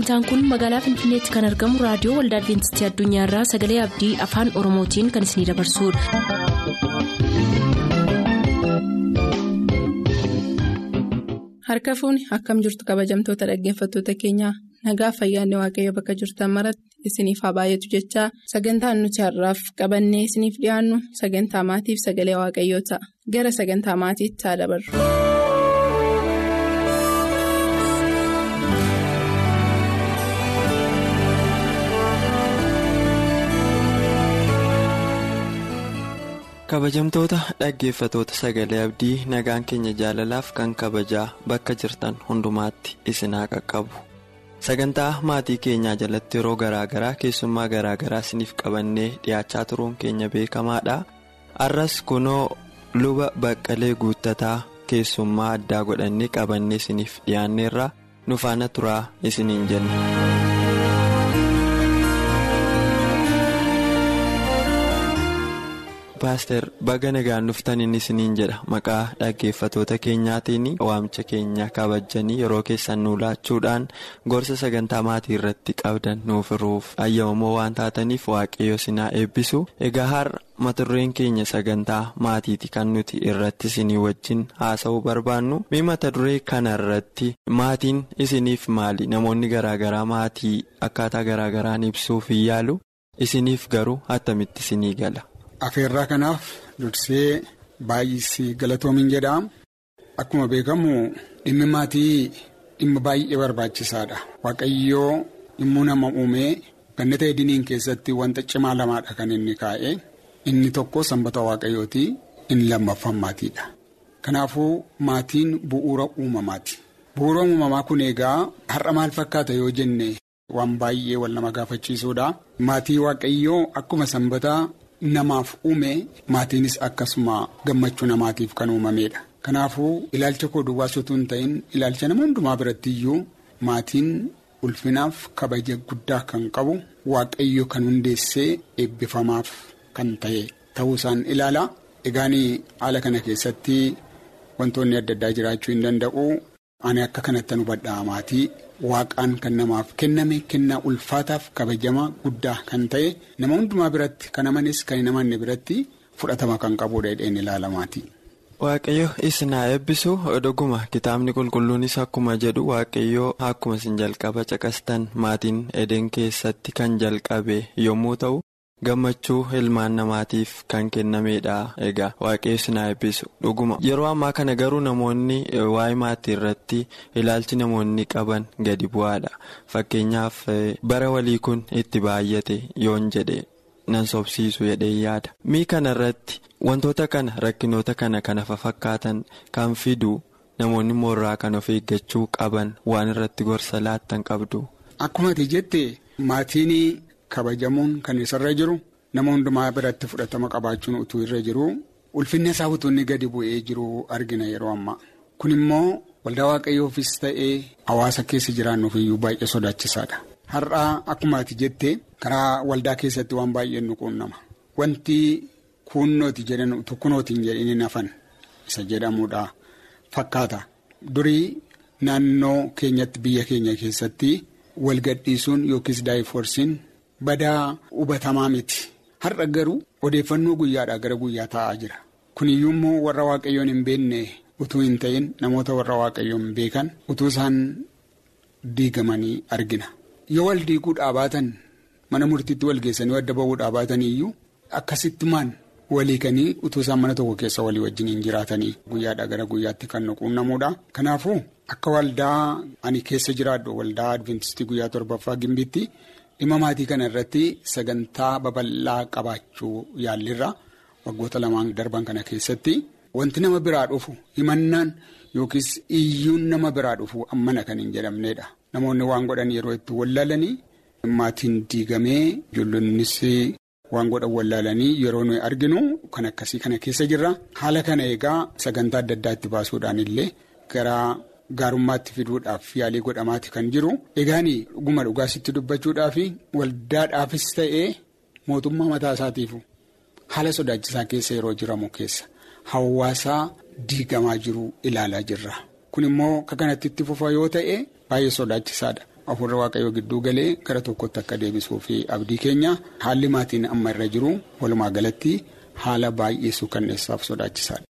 sagantaan kun magaalaa finfinneetti kan argamu raadiyoo waldaa adventistii addunyaarraa sagalee abdii afaan oromootiin kan isinidabarsudha. harka fuuni akkam jirtu kabajamtoota dhaggeeffattoota keenyaa nagaa fayyaanne waaqayyo bakka jirtan maratti isiniif haa baay'atu jechaa sagantaan nuti har'aaf qabannee isiniif dhiyaannu sagantaa maatiif sagalee waaqayyoo ta'a gara sagantaa maatiitti haa dabarru. Kabajamtoota dhaggeeffatoota sagalee abdii nagaan keenya jaalalaaf kan kabajaa bakka jirtan hundumaatti isin haa qaqqabu. Sagantaa maatii keenyaa jalatti yeroo garaagaraa keessummaa garaagaraa isiniif qabannee dhiyaachaa turuun keenya beekamaadha. Har'as kunoo luba baqqalee guuttataa keessummaa addaa godhannee qabannee isiniif dhiyaanneerra. Nu faana turaa isiniin jenna. Paaster baga nagaan dhuftaniin isiniin jedha. Maqaa dhaggeeffatoota keenyaatiin waamicha keenya kabajanii yeroo keessan nu laachuudhaan gorsa sagantaa maatii irratti qabdan nuuf hiruuf ayyamamoo waan taataniif waaqayyo sinaa eebbisu. Egaa har'a mata dureen keenya sagantaa maatiiti kan nuti irratti isinii wajjin haasa'uu barbaannu. Mee mata duree kana irratti maatiin isiniif maali? Namoonni garaagaraa maatii akkaataa garaagaraan ibsuuf hin yaalu isiniif garuu attamitti isinii gala. Afeerraa kanaaf dursee baay'isii galatoomin jedha. Akkuma beekamu dhimmi maatii dhimma baay'ee barbaachisaadha. Waaqayyoo dhimmuu nama uumee gannata ediniin keessatti wanta cimaa lamaadha kan inni kaa'e. Inni tokko sanbata waaqayyooti. Inni lammaffaan maatiidha. Kanaafuu maatiin bu'uura uumamaati. Bu'uura uumamaa kun egaa har'a maal fakkaata yoo jenne waan baay'ee wal nama gaafachiisuudha. Maatii waaqayyoo akkuma sanbataa. Namaaf uume maatiinis akkasuma gammachuu namaatiif kan uumamedha. Kanaafuu ilaalcha koo duwwaas utuu hin ta'in ilaalcha nama hundumaa biratti iyyuu maatiin ulfinaaf kabaja guddaa kan qabu waaqayyo kan hundeessee eebbifamaaf kan ta'e ta'uu isaan ilaala. Egaan haala kana keessatti wantoonni adda addaa jiraachuu hin danda'u. Ani akka kanatti hubadhaa maatii. Waaqaan kan namaaf kenname kennaa ulfaataaf kabajama guddaa kan ta'e nama hundumaa biratti kan amanis kan hin amanne biratti fudhatama kan qabudha jedheen ilaalamaati. Waaqayyo isin haa eebbisu dhuguma kitaabni qulqulluunis akkuma jedhu waaqayyo akkuma isin jalqaba caqastan maatiin edeen keessatti kan jalqabe yommuu ta'u gammachuu ilmaan namaatiif kan kennameedha egaa waaqayyo isin haa eebbisu dhuguma yeroo ammaa kana garuu namoonni waa'ee maatii irratti ilaalchi namoonni qaban gadi bu'aadha fakkeenyaaf bara walii kun itti baay'ate yoon jedhe nan sobsiisu jedhee yaada mii kana irratti wantoota kana rakkinoota kana kana fakkaatan kan fidu namoonni moorraa kan of eeggachuu qaban waan irratti gorsa laattan qabdu. Akkuma ati jette maatiin. Kabajamuun kan isarra jiru nama hundumaa biratti fudhatama qabaachuun utuu irra jiru ulfinna isaa utuu inni gadi bu'ee jiru argina yeroo ammaa kun immoo waldaa waaqayyoofis ta'ee hawaasa keessa jiraannuuf iyyuu baay'ee sodaachisaadha. Har'aa akkuma ati jette karaa waldaa keessatti waan baay'ee nu quunnama wanti kuunnooti jedhan tokkonootiin jedhanii hafan isa jedhamuudha fakkaata durii naannoo keenyatti biyya keenya keessatti walgadhiisuun yookiis daayifoorsiin. Badaa hubatamaa miti har'a garuu odeeffannoo guyyaadhaa gara guyyaa taa'aa jira. Kuniyyuu immoo warra waaqayyoon hin beekne utuu hin ta'in namoota warra waaqayyoon beekan utuu isaan diigamanii argina. Yoo wal diiguu dhaabaatan mana murtiitti wal geessanii adda ba'uu dhaabaatan iyyuu akkasitti maan waliikanii utuu isaan mana tokko keessa walii wajjin hin jiraatanii guyyaadhaa gara guyyaatti kan nu quunnamuudha kanaafuu akka waldaa ani keessa jiraadhu waldaa adventistii guyyaa torbaffaa gimbiitti. Dhimma maatii kana irratti sagantaa babal'aa qabaachuu yaallirra waggoota lamaan darban kana keessatti wanti nama biraa dhufu himannaan yookiis iyyuun nama biraa dhufu ammana kan hin jedhamnedha namoonni waan godhan yeroo itti wallaalanii maatiin diigamee ijoollonnis waan godhan wallaalanii yeroo nuyi arginu kan akkasii kana keessa jirra haala kana egaa sagantaa adda addaatti baasuudhaan illee gara. Gaarummaatti fiduudhaaf yaalii godhamaati kan jiru. Egaani dhuguma dhugaasitti dubbachuudhaaf waldaadhaafis ta'ee mootummaa mataa isaatiif haala sodaachisaa keessa yeroo jiramu keessa hawaasaa diigamaa jiru ilaalaa jirra. Kun immoo akka kanatti itti fufa yoo ta'e baay'ee sodaachisaadha. Hafuurri waaqayyoo gidduu galee gara tokkotti akka deebisuu fi abdii keenya haalli maatiin amma irra jiru walumaa galatti haala baay'ee suukanneessaaf sodaachisaadha.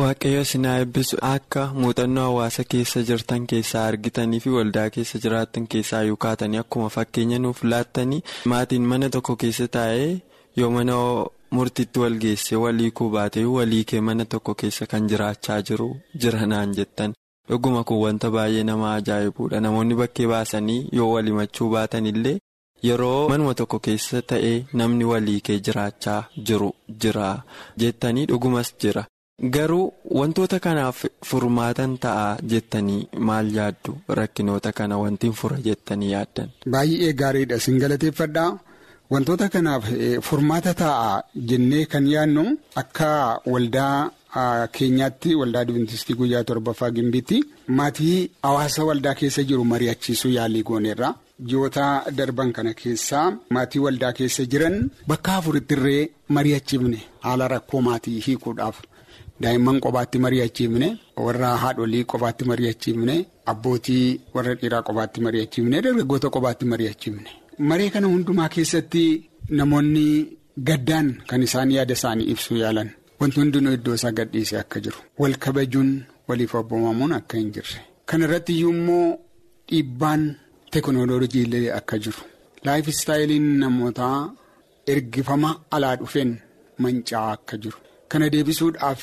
Waaqayyo sinaa eebbisu akka muuxannoo hawaasa keessa jirtan keessaa argitanii fi waldaa keessa jiraattan keessaa yoo kaatanii akkuma fakkeenya nuuf laattanii maatiin mana tokko keessa taa'ee yoo mana murtiitti wal geesse walii kuu baatee walii kee mana tokko keessa kan jiraachaa jiru jiranaan jettan dhuguma kun wanta baay'ee nama ajaa'ibuudha namoonni bakkee baasanii yoo walimachuu baatan illee yeroo manuma tokko keessa ta'ee namni walii kee jiraachaa jiru jira jettanii dhugumas jira. Garuu wantoota kanaaf furmaatan ta'a jettanii maal yaaddu rakkinoota kana wanti fura jettanii yaaddan. Baay'ee gaariidha sin galateeffadhaa wantoota kanaaf furmaata ta'a jennee kan yaadnu akka waldaa keenyaatti waldaa Adwiintistii guyyaa torbaffaa gimbiitti maatii hawaasa waldaa keessa jiru mari'achiisuu yaalii gooneerra. Ji'oota darban kana keessaa maatii waldaa keessa jiran bakka afuritti irree mari'achiifne haala rakkoo maatii hiikuudhaaf. Daa'imman qofaatti mari'achiifne warra haadholii qofaatti mari'achiifne abbootii warra dhiiraa qofaatti mari'achiifne dargaggoota qofaatti mari'achiifne. Maree kana hundumaa keessatti namoonni gaddaan kan isaan yaada isaanii ibsuu yaalan wanti hundinuu iddoo isaa gadhiisee akka jiru wal kabajuun waliif abboomamuun akka hin jirre. Kana irratti iyyuu immoo dhiibbaan teekinooloojii akka jiru laayif istaayiliin namootaa ergifama alaa dhufeen manca'aa akka jiru. Kana deebisuudhaaf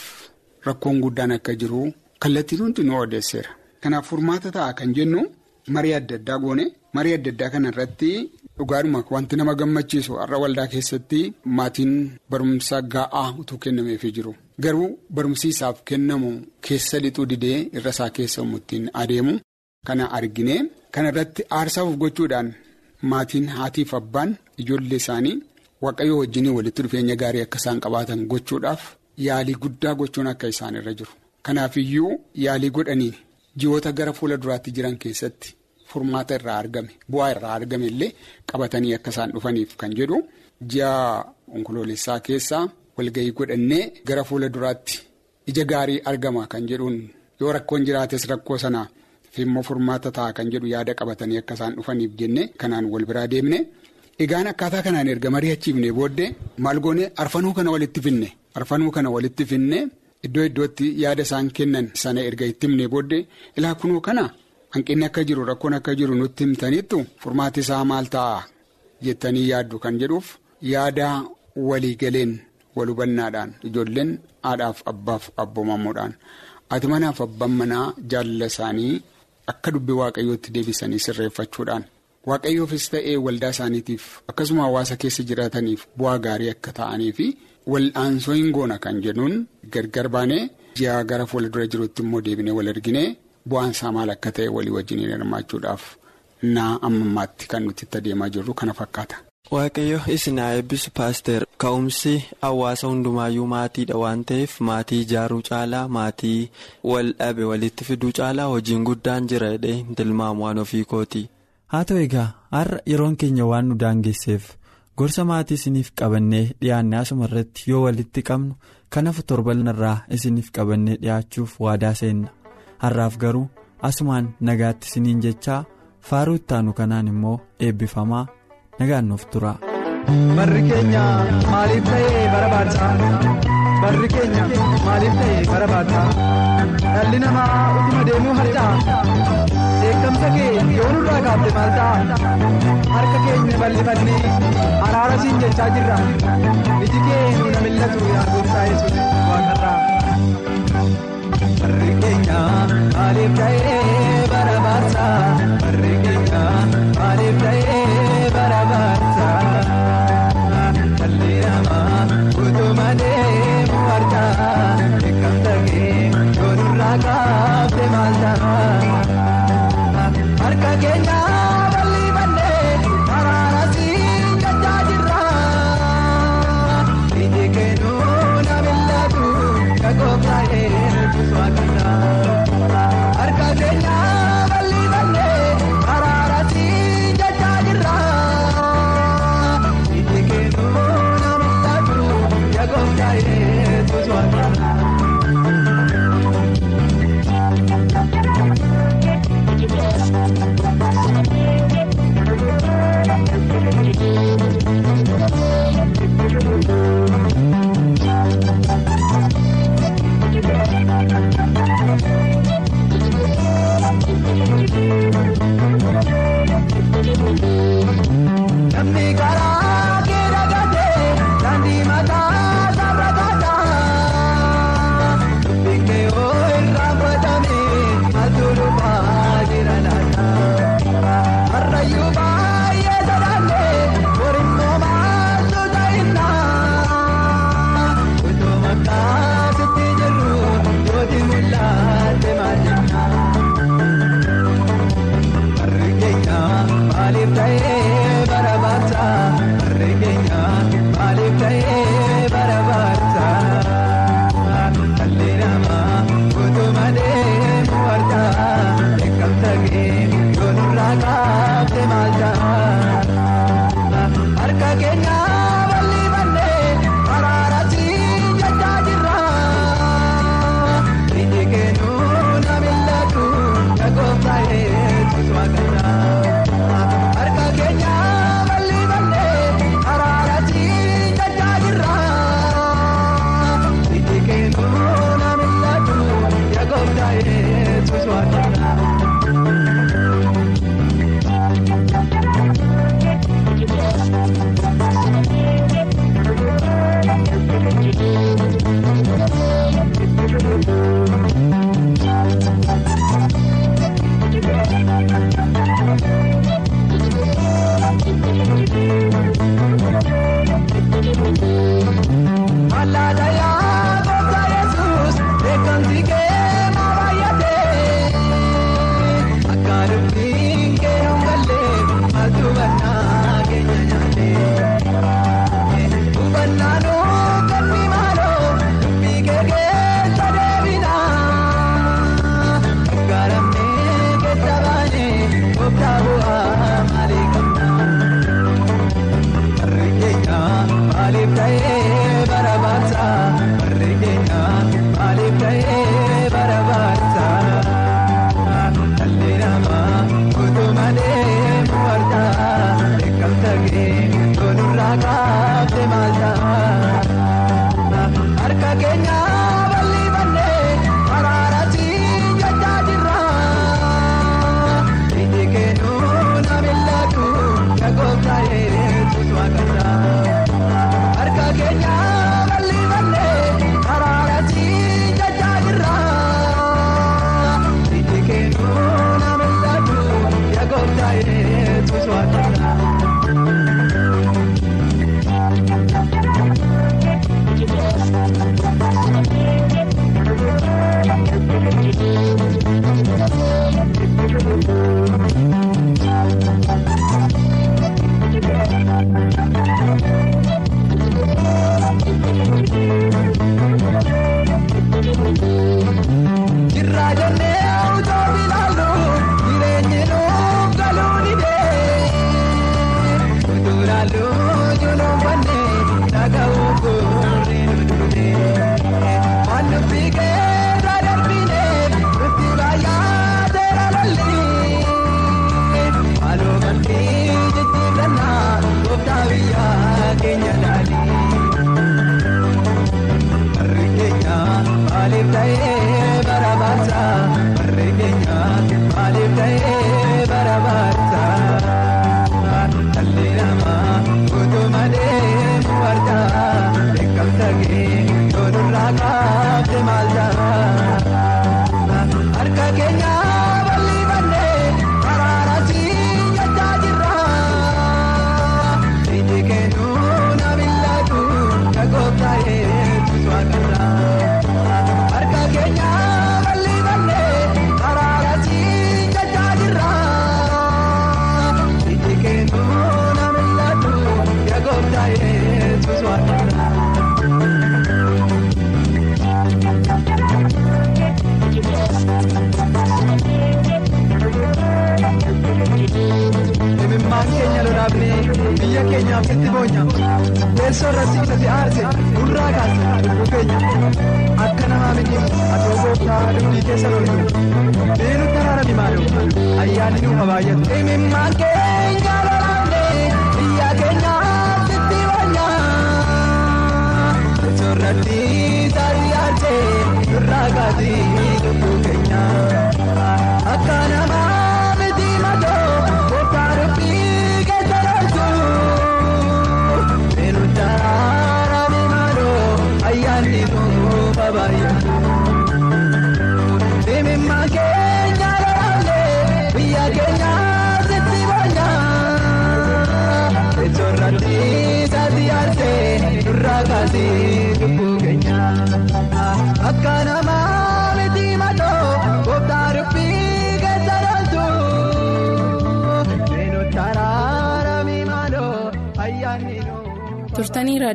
rakkoon guddaan akka jiru kallattiin hundinuu odeesseera. Kanaaf furmaata ta'a kan jennu marii adda addaa goone marii adda addaa kana irratti dhugaadhuma wanti nama gammachiisu har'a waldaa keessatti maatiin barumsa ga'aa utuu kennameefii jiru. Garuu barumsi isaaf kennamu keessa lixuu didee irra isaa keessa ittiin adeemu kana argine kana irratti aarsaaf gochuudhaan maatiin haatiif abbaan ijoollee isaanii waaqayyoo wajjinii walitti dhufeenya gaarii akka isaan qabaatan gochuudhaaf. Yaalii guddaa gochuun akka isaan irra jiru. Kanaaf iyyuu yaalii godhanii ji'oota gara fuula duraatti jiran keessatti furmaata irraa argame bu'aa irraa argame illee qabatanii akka isaan dhufaniif kan jedhu ji'a onkoloolessaa keessaa walgahii godhannee gara fuula duraatti ija gaarii argama kan jedhuun yoo rakkoon jiraates rakkoo sanaa fi immoo furmaata ta'a kan jedhu yaada qabatanii akka isaan dhufaniif jenne kanaan wal biraa deemne. Egaan akkaataa kanaan erga mari'achiifne booddee maal goone arfanuu kana walitti finne arfanuu kana walitti finne iddoo iddootti yaada isaan kennan sana erga itti himne booddee ilaa kunuu kana hanqinni akka jiru rakkoon akka jiru nutti himtaniittu furmaati isaa maal ta'a jettanii yaaddu kan jedhuuf yaada waliigaleen wal hubannaadhaan ijoolleen haadhaaf abbaaf abboomamuudhaan ati manaaf abbaan manaa jaalala isaanii akka dubbii waaqayyootti deebisanii sirreeffachuudhaan. Waaqayyoofis ta'ee waldaa isaaniitiif akkasuma hawaasa keessa jiraataniif bu'aa gaarii akka ta'anii fi wal'aansoo hin goona kan jennuun gargar baanee ji'a gara fuula dura jirutti immoo deebinee wal arginee bu'aan isaa maal akka ta'e walii wajjin hirmaachuudhaaf naa ammammaatti kan nuti itti adeemaa jirru kana fakkaata. Waaqayyo isin haa eebbisu paaster ka'umsi hawaasa hundumaayyuu maatiidha waan ta'eef maatii ijaaruu caalaa maatii wal dhabe walitti fiduu caalaa hojiin guddaan jira jedhee tilmaamu waan ofii kooti. Haa ta'u egaa har'a yeroon keenya waan nu daangesseef gorsa maatii isiniif qabannee dhiyaanne asuma irratti yoo walitti qabnu kanaaf torban irraa isiniif qabannee dhiyaachuuf waadaa seenna. Har'aaf garuu asumaan nagaatti isiniin jechaa faaruu ittaanu kanaan immoo eebbifamaa nagaan nuuf tura. barri keenya maaliif ta'ee ta'ee barbaachaa dhalli namaa utuma deemuu harcaa eegamsa kee yoo nurraa kaafte maal ta'a harka keenya bal'ifannee araara siin jechaa jirra iji kee nuna millatu yaa gooftaa yesuus waaqarraa. barri keenya maaliif ta'ee barbaachaa barri keenya maaliif ta'ee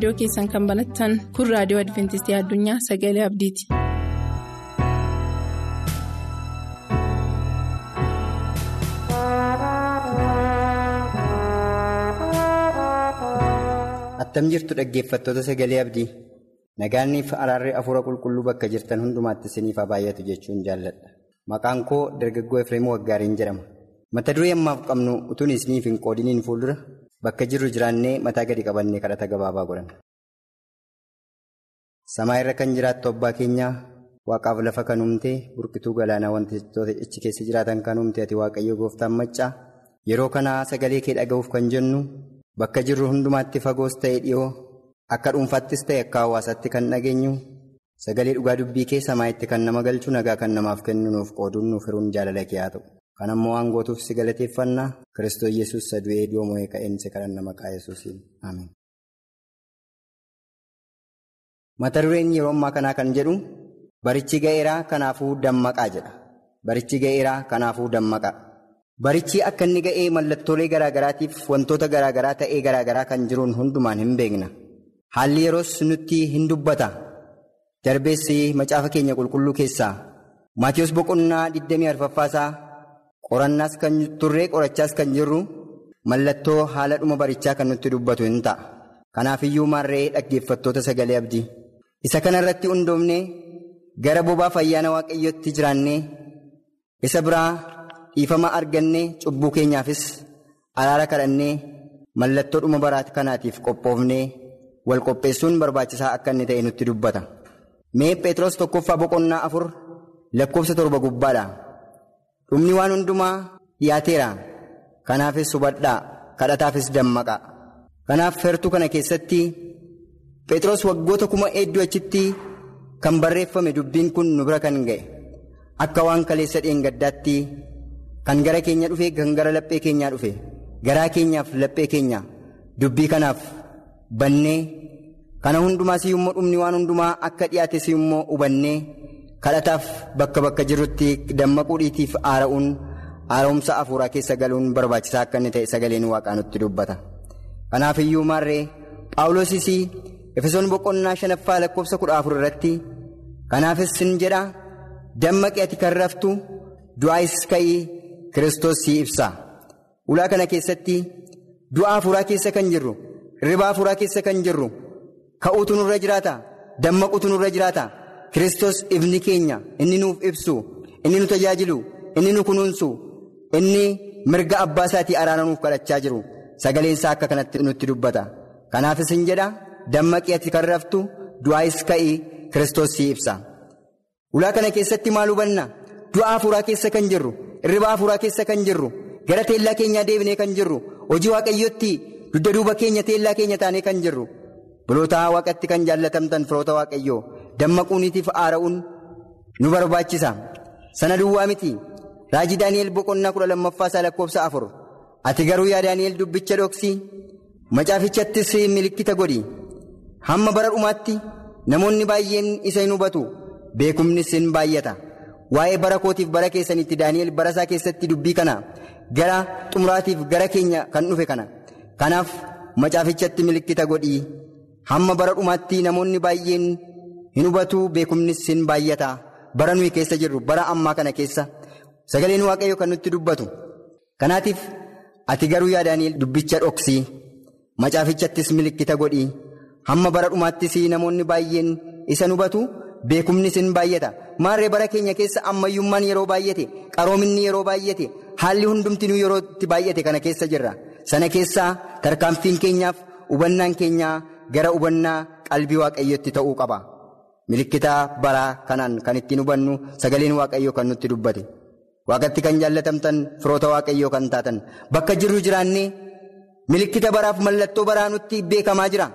raadiyoo keessan kan banattan kun raadiyoo adventistii addunyaa sagalee abdiiti. attam jirtu dhaggeeffattoota sagalee abdii. Nagaanniif araarri afuura qulqulluu bakka jirtan hundumaatti isiniif haa baay'atu jechuun jaalladha. Maqaan koo dargaggoo efreem waggaariin jedhama. Mata duree ammaaf qabnu utuun isiniif hin qoodiniin fuuldura bakka jirru jiraannee mataa gadi qabannee kadhata gabaabaa godhan. samaa irra kan jiraattu abbaa keenyaa waaqaaf lafa kan uumtee burqituu galaanaa wantoota achi keessa jiraatan kan uumte ati waaqayyo gooftaan maccaa yeroo kanaa sagalee kee dhaga'uuf kan jennu. Bakka jirru hundumaatti fagoos ta'e dhiyoo akka dhuunfaattis ta'e akka hawaasaatti kan dhageenyu sagalee dhugaa dubbii kee samaa'itti kan nama galchu nagaa kan namaaf kennu nuuf qooduun nuuf hiruun jaalala kee haa ta'u. Kan ammoo waan gootuuf si galateeffannaa Kiristoos Yesuus sadu'ee du'ee ka'een si kadhanna maqaa Yesuusiin Ameen. Mata dureen yeroo ammaa kanaa kan jedhu barichi ga'eeraa kanaafuu dammaqaa jedha. Barichi ga'eeraa kanaafuu dammaqaa. Barichi akka inni ga'ee mallattoolee garaagaraatiif wantoota garaagaraa ta'ee garaagaraa kan jiruun hundumaan hin beekna. Haalli yeroos nutti hin dubbata. Darbeessi macaafa keenya qulqulluu keessaa Maatiyus boqonnaa 24ffaasaa qorannaas kan turree qorachaas kan jirru mallattoo haala dhuma barichaa kan nutti dubbatu hin ta'a. Kanaafiyyuu maarree dhaggeeffattoota sagalee abdii. Isa kanarratti hundoofnee gara bobaa ayyaana waaqayyootti jiraannee isa biraa. dhiifama argannee cubbuu keenyaafis araara kadhannee mallattoo dhuma baraa kanaatiif qophoofnee wal qopheessuun barbaachisaa akka inni ta'e nutti dubbata. Mee Pheexroos tokkoffaa boqonnaa afur lakkoofsa torba gubbaadha. Dhumni waan hundumaa dhiyaateera. Kanaafis hubadhaa kadhataafis dammaqaa. Kanaaf feertuu kana keessatti Pheexroos waggoota kuma hedduu achitti kan barreeffame dubbiin kun nu bira kan ga'e akka waan kaleessa dheengaddaatti. Kan gara keenya dhufe kan gara laphee keenyaa dhufe garaa keenyaaf laphee keenya dubbii kanaaf bannee kana hundumaas immoo dhumni waan hundumaa akka dhiyaates immoo hubannee kadhataaf bakka bakka jirrutti dammaquudhiitiif aara'uun haara'umsa afuuraa keessa galuun barbaachisaa akka inni ta'e sagaleen waaqaa nutti dubbata. Kanaaf iyyuu maarree Paawulosis Efesoon boqonnaa shanaffaa lakkoofsa kudha afur irratti kanaafis sin jedha dammaqi ati kan raftu du'aayis ka'ii. Kiristoos si ibsa. Ulaa kana keessatti du'a afuuraa keessa kan jirru, hirribaa afuuraa keessa kan jirru, ka'uutu nurra jiraata, dammaquutu nurra jiraata. Kiristoos ifni keenya inni nuuf ibsu, inni nu tajaajilu, inni nu kunuunsu, inni mirga abbaa isaatii araara nuuf kadhachaa jiru. Sagaleen isaa akka kanatti nutti dubbata. Kanaafis hin jedha dammaqii ati kan raftu du'aayis ka'ii Kiristoos si ibsa. Ulaa kana keessatti maal hubanna? Du'a afuuraa keessa kan jirru. Hirribaa afuuraa keessa kan jirru gara teellaa keenyaa deebinee kan jirru hojii waaqayyootti dugda duuba keenya teellaa keenya taanee kan jirru bulootaa waaqatti kan jaallatamtan firoota waaqayyoo. Dammaquuniitiif aara'uun nu barbaachisa. Sana duwwaa miti. Raajii daani'el boqonnaa kudha lammaffaa isaa lakkoofsa afur. Ati garuu yaa daani'el dubbicha dhoksii macaafichattis milikkita godhi. Hamma bara dhumaatti namoonni baay'een isa hin hubatu. Beekumnis hin baay'ata. Waa'ee bara kootiif bara keessanitti Daani'el bara isaa keessatti dubbii kana. Gara xumuraatiif gara keenya kan dhufe kana. Kanaaf macaafichatti milikkita godhii hamma bara dhumaatti namoonni baay'een hin hubatu beekumnis hin baay'ata. Bara nuyi keessa jirru bara ammaa kana keessa sagaleen waaqayyoo kan nutti dubbatu. Kanaatiif ati garuu yaa Daani'el dubbicha dhoksii macaafichattis milikkita godhii hamma bara dhumaattis namoonni baay'een isa hubatu. Beekumnis hin baay'ata maarree bara keenya keessa ammayyummaan yeroo baay'ate qaroominni yeroo baay'ate haalli hundumtinuu yeroo itti baay'ate kana keessa jirra sana keessaa tarkaanfiin keenyaaf hubannaan keenyaa gara hubannaa qalbii waaqayyootti ta'uu qaba milikkita baraa kanaan kan ittiin hubannu sagaleen waaqayyoo kan nutti dubbate waaqatti kan jaallatamtan firoota waaqayyoo kan taatan bakka jirru jiraannee milikkita baraaf mallattoo baraa nutti beekamaa jira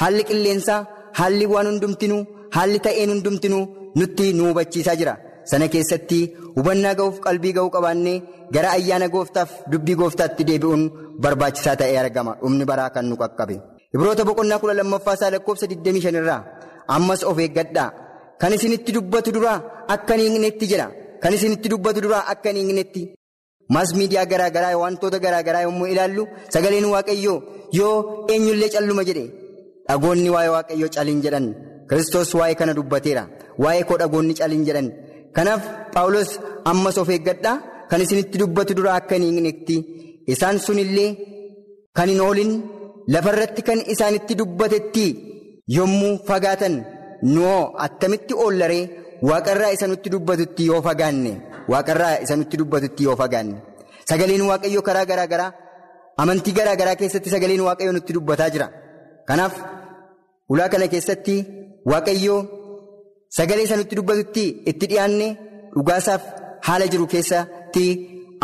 haalli qilleensaa haalli waan hundumtinuu. Haalli ta'een hundumtinuu nutti nu hubachiisaa jira. Sana keessatti hubannaa ga'uuf qalbii ga'uu qabaannee gara ayyaana gooftaaf dubbii gooftaatti deebi'uun barbaachisaa ta'ee argama. Dhumni baraa kan nu qaqqabe. Ibroota boqonnaa kudha lammaffaa isaa lakkoofsa 25 irraa ammas of eeggadhaa. Kan isinitti dubbatu duraa akka hin hiiknetti jedha. Kan isinitti dubbatu duraa akka hin hiiknetti. Maas miidiyaa garaa garaa wantoota garaa garaa yommuu ilaallu sagaleen waaqayyoo yoo eenyullee calluma jedhe dhagoonni waa'ee waaqayyoo caliin jedhan Kiristoos waa'ee kana dubbateera. Waa'ee koo dhagoonni caliin jedhan. Kanaaf Paawulos ammas of eeggadhaa kan isinitti dubbatu duraa akka hin hiiknetti. Isaan sunillee kan hin oolin lafarratti kan isaanitti dubbatetti yommuu fagaatan noo attamitti oollaree waaqarraa isa nutti dubbatutti yoo fagaanne waaqarraa isa nutti dubbatutti yoo fagaanne sagaleen waaqayyoo karaa garaa garaa amantii garaa garaa keessatti sagaleen waaqayyoo nutti dubbataa jira. Kanaaf ulaa kana keessatti waaqayyoo sagalee isa nutti dubbatutti itti dhiyaanne dhugaasaaf haala jiru keessatti.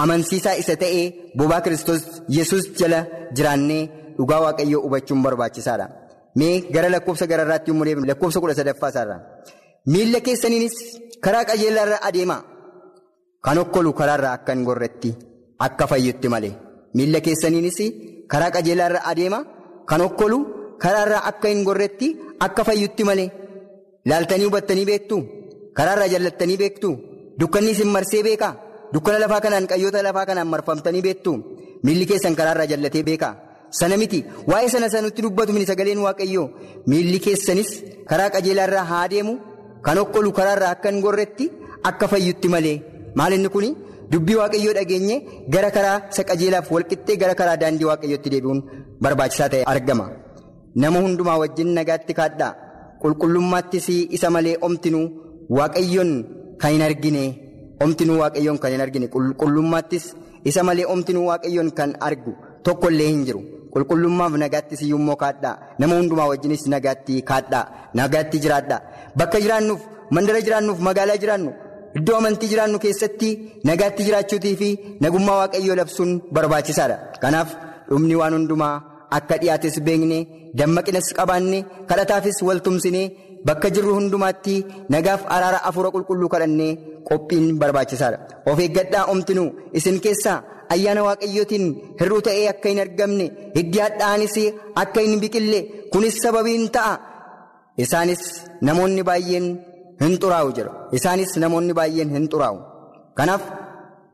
amansiisaa isa ta'ee bobaa kiristoos yesus jala jiraannee dhugaa waaqayyoo hubachuun barbaachisaadha. Mee gara lakkoofsa gararraatti yommuu deemnu lakkoofsa kudha sadaffaa isaarraa. Miilla keessaniinis karaa qajeelaarra adeemaa. Kan okkolu karaarraa akka hin gorretti akka fayyutti malee. Miilla keessaniinis karaa qajeelaarra adeemaa. Kan okkolu karaarraa akka hin gorretti akka fayyutti malee. Laaltanii hubattanii beektu. Karaarraa jallattanii beektu. Dukkanni isin marsee beekaa. Dukkana lafaa kanaan qayyoota lafaa kanaan marfamtanii beektu miilli keessan karaarraa jallatee beekaa sana miti waa'ee sana sanutti dubbatu mini sagaleen waaqayyoo. Miilli keessanis karaa qajeelaarraa haa deemu kan okkolu karaarraa akka hin gorretti akka fayyutti malee. Maal inni kun dubbii waaqayyoo dhageenye gara karaa isa qajeelaaf walqixxee gara karaa daandii waaqayyootti deebi'uun barbaachisaa ta'e argama. Nama hundumaa wajjin nagaatti kaadhaa qulqullummaattis isa malee omtinuu waaqayyoon kan hin argine. Omtinuu waaqayyoon kan hin argine. Qulqullummaattis isa malee omtinuu waaqayyoon kan argu tokkollee hin jiru qulqullummaaf nagaattis iyyuu kaadhaa nama hundumaa wajjinis nagaatti kaadhaa nagaatti jiraadhaa bakka jiraannuuf mandara jiraannuuf magaalaa jiraannu iddoo amantii jiraannu keessatti nagaatti jiraachuutii fi nagummaa waaqayyoo labsuun barbaachisaadha kanaaf dhumni waan hundumaa akka dhiyaates beekne dammaqinas qabaanne kadhataafis waltumsinee. Bakka jirru hundumaatti nagaaf araara afuura qulqulluu kadhannee qophiin barbaachisaadha. Of eeggadhaa omtinuu isin keessaa ayyaana waaqayyootiin hir'uu ta'ee akka hin argamne hiddi hadhaa'anis akka hin biqille kunis sababiin ta'a. Isaanis namoonni baay'een hin xuraa'u jedha. Isaanis namoonni baay'een hin xuraa'u. Kanaaf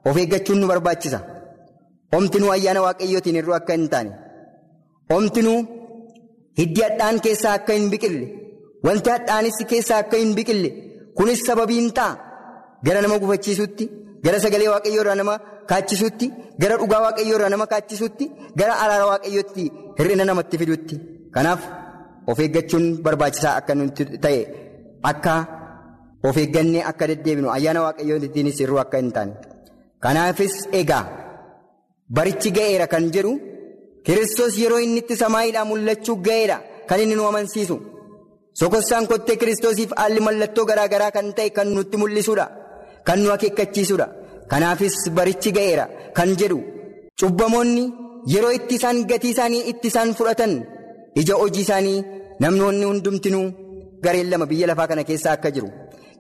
of eeggachuun nu barbaachisa. Omtinuu ayyaana waaqayyootiin hir'uu akka hin taane. Omtinuu hiddi hadhaa'an keessaa akka hin biqille. Wanti hadhaa'anis keessaa akka hin biqille. Kunis sababiin ta'a. Gara nama gufachiisutti gara sagalee waaqayyoo irraa nama kaachisutti gara dhugaa waaqayyoo irraa nama kaachisutti gara araara waaqayyootti hir'ina namatti fidutti. Kanaaf of eeggachuun barbaachisaa akka nuti ta'e akka of eeggannee akka deddeebinu ayyaana waaqayyoottiinis hir'uu akka hin taane. Kanaafis egaa barichi ga'eera kan jedhu kiristoos yeroo inni itti samaayiidhaan mul'achuu ga'eera kan inni nu amansiisu. Sokossaan kottee kiristoosiif haalli mallattoo garaa garaa kan ta'e kan nutti mul'isuudha. Kan nu akeekkachiisuudha. Kanaafis barichi ga'eera kan jedhu cubbamoonni yeroo itti isaan gatii isaanii itti isaan fudhatan ija hojii isaanii namnoonni hundumtinuu gareen lama biyya lafaa kana keessa akka jiru.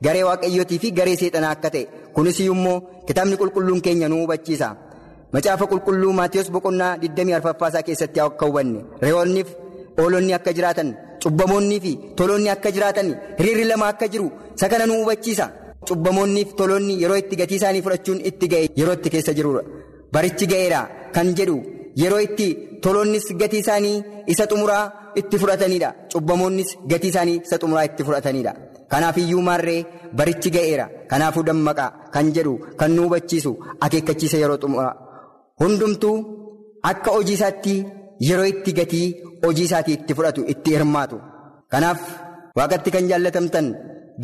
Garee waaqayyootii fi garee seexanaa akka ta'e kunis immoo kitaabni qulqulluun keenya nu hubachiisa. Macaafa qulqulluu Maatiyus boqonnaa 24 isaa keessatti akka hubanne re'oonniif oolonni akka jiraatan. Cubbamoonnii fi toloonni akka jiraatan hiriirri lama akka jiru isa kana nu hubachiisa. Cubbamoonnii fi toloonni yeroo itti gatii isaanii fudhachuun itti ga'e yeroo itti keessa jirudha. Barichi ga'eera kan jedhu yeroo itti toloonnis gatii isaanii isa xumuraa itti fudhatanidha. Cubbamoonnis gatii isaanii isa xumuraa itti fudhatanidha. Kanaaf iyyuu maarree barichi ga'eera. Kanaafuu dammaqaa kan jedhu kan nu hubachiisu akeekkachiisa yeroo xumuraa. Hundumtuu akka hojii isaatti yeroo itti gatii hojii isaatii itti fudhatu itti hirmaatu. Kanaaf waaqatti kan jaallatamtan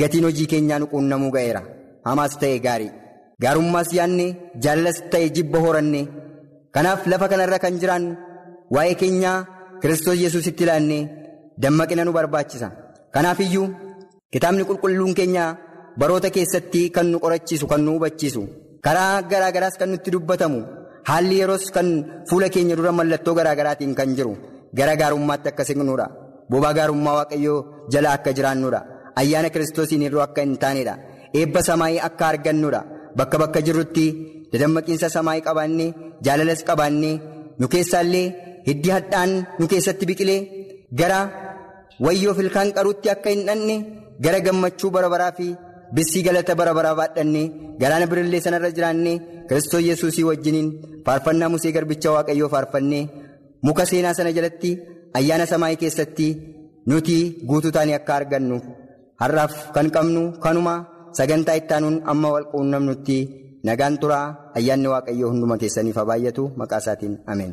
gatiin hojii keenyaa nu quunnamuu ga'eera. Hamaas ta'e gaarii. Gaarummaas yaadne jaalallas ta'e jibba horanne. Kanaaf lafa kanarra kan jiraannu waa'ee keenyaa Kiristoos Yesuusitti ilaannee dammaqina nu barbaachisa. Kanaaf iyyuu kitaabni qulqulluun keenya baroota keessatti kan nu qorachiisu kan nu hubachiisu karaa garaa garaas kan nutti dubbatamu haalli yeroos kan fuula keenya dura mallattoo garaa garaatiin kan jiru gara gaarummaatti akka siqnuudha. Bobaa gaarummaa waaqayyoo jala akka jiraannuudha. Ayyaana kiristoosiin irroo akka hin taanedha. Eebba samaayii akka argannuudha. Bakka bakka jirrutti dadammaqiinsa samaayii qabaannee jaalalas qabaannee nu keessaallee hiddi hadhaan nu keessatti biqilee gara wayyoo filkaan qaruutti akka hin dhanne gara gammachuu bara baraa fi bissii galata bara baraa baadhannee galaana birillee sanarra jiraannee kiristoos yesuusii wajjiniin faarfannaa musee garbicha waaqayyoo faarfannee muka seenaa sana jalatti ayyaana samaayii keessatti nuti guutuu taanii akka argannu har'aaf kan qabnu kanuma sagantaa ittaanuun amma wal quunnamnutti nagaan turaa ayyaanni waaqayyoo hunduma keessaniif haa baay'atu maqaa isaatiin ameen.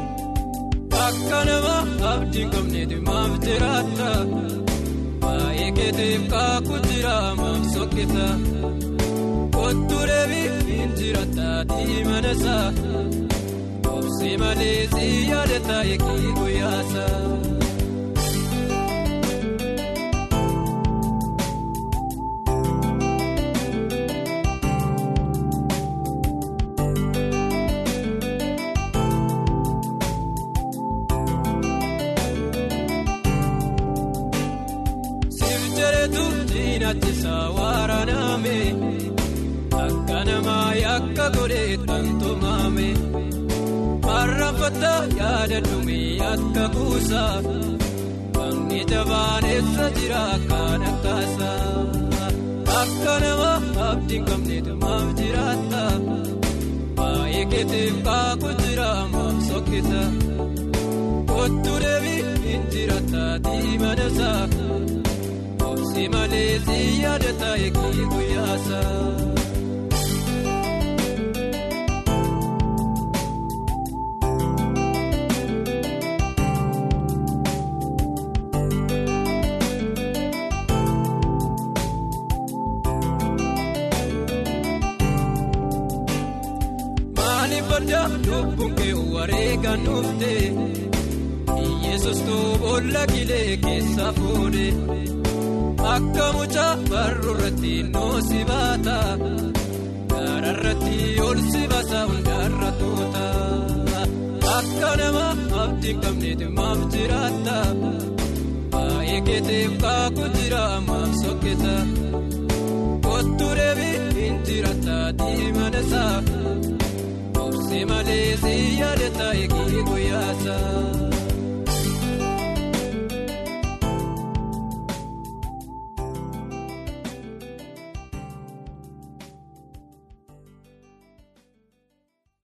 Akka nama abdii qabneeti maaf jiraata baay'ee keetiif kaakuu jira maaf sokkisa kottu deebii hin jiraata diimana isaa obsi malee si yaadata eegi guyyaasa. Akka namaa yakka godhee tantumame Marraafata yaada dhumee akka kuusa Bangi jabaan eessa jira kan akkaasa Akka nama abdiin qabneetu maaf jiraata Baay'ee keetiif kaakuu jira maaf sokkisa Kottu deebii hin jiraata diimana isaa. Si malee si guyyaasa. Adda lubbuun kee nuufte Yesus boolla kilee keessa fuudhe. Akka mucaa barruu irratti noosi baata. Gaara irratti ol si baasa hundarra tuuta. Akka nama abdiin qabneeti maaf jiraata. Baay'ee keetiif kaakuu jira maaf sokkisa kottu deebii hin jiraata diimana isaa obsi malee si yaadata eegi guyyaasa.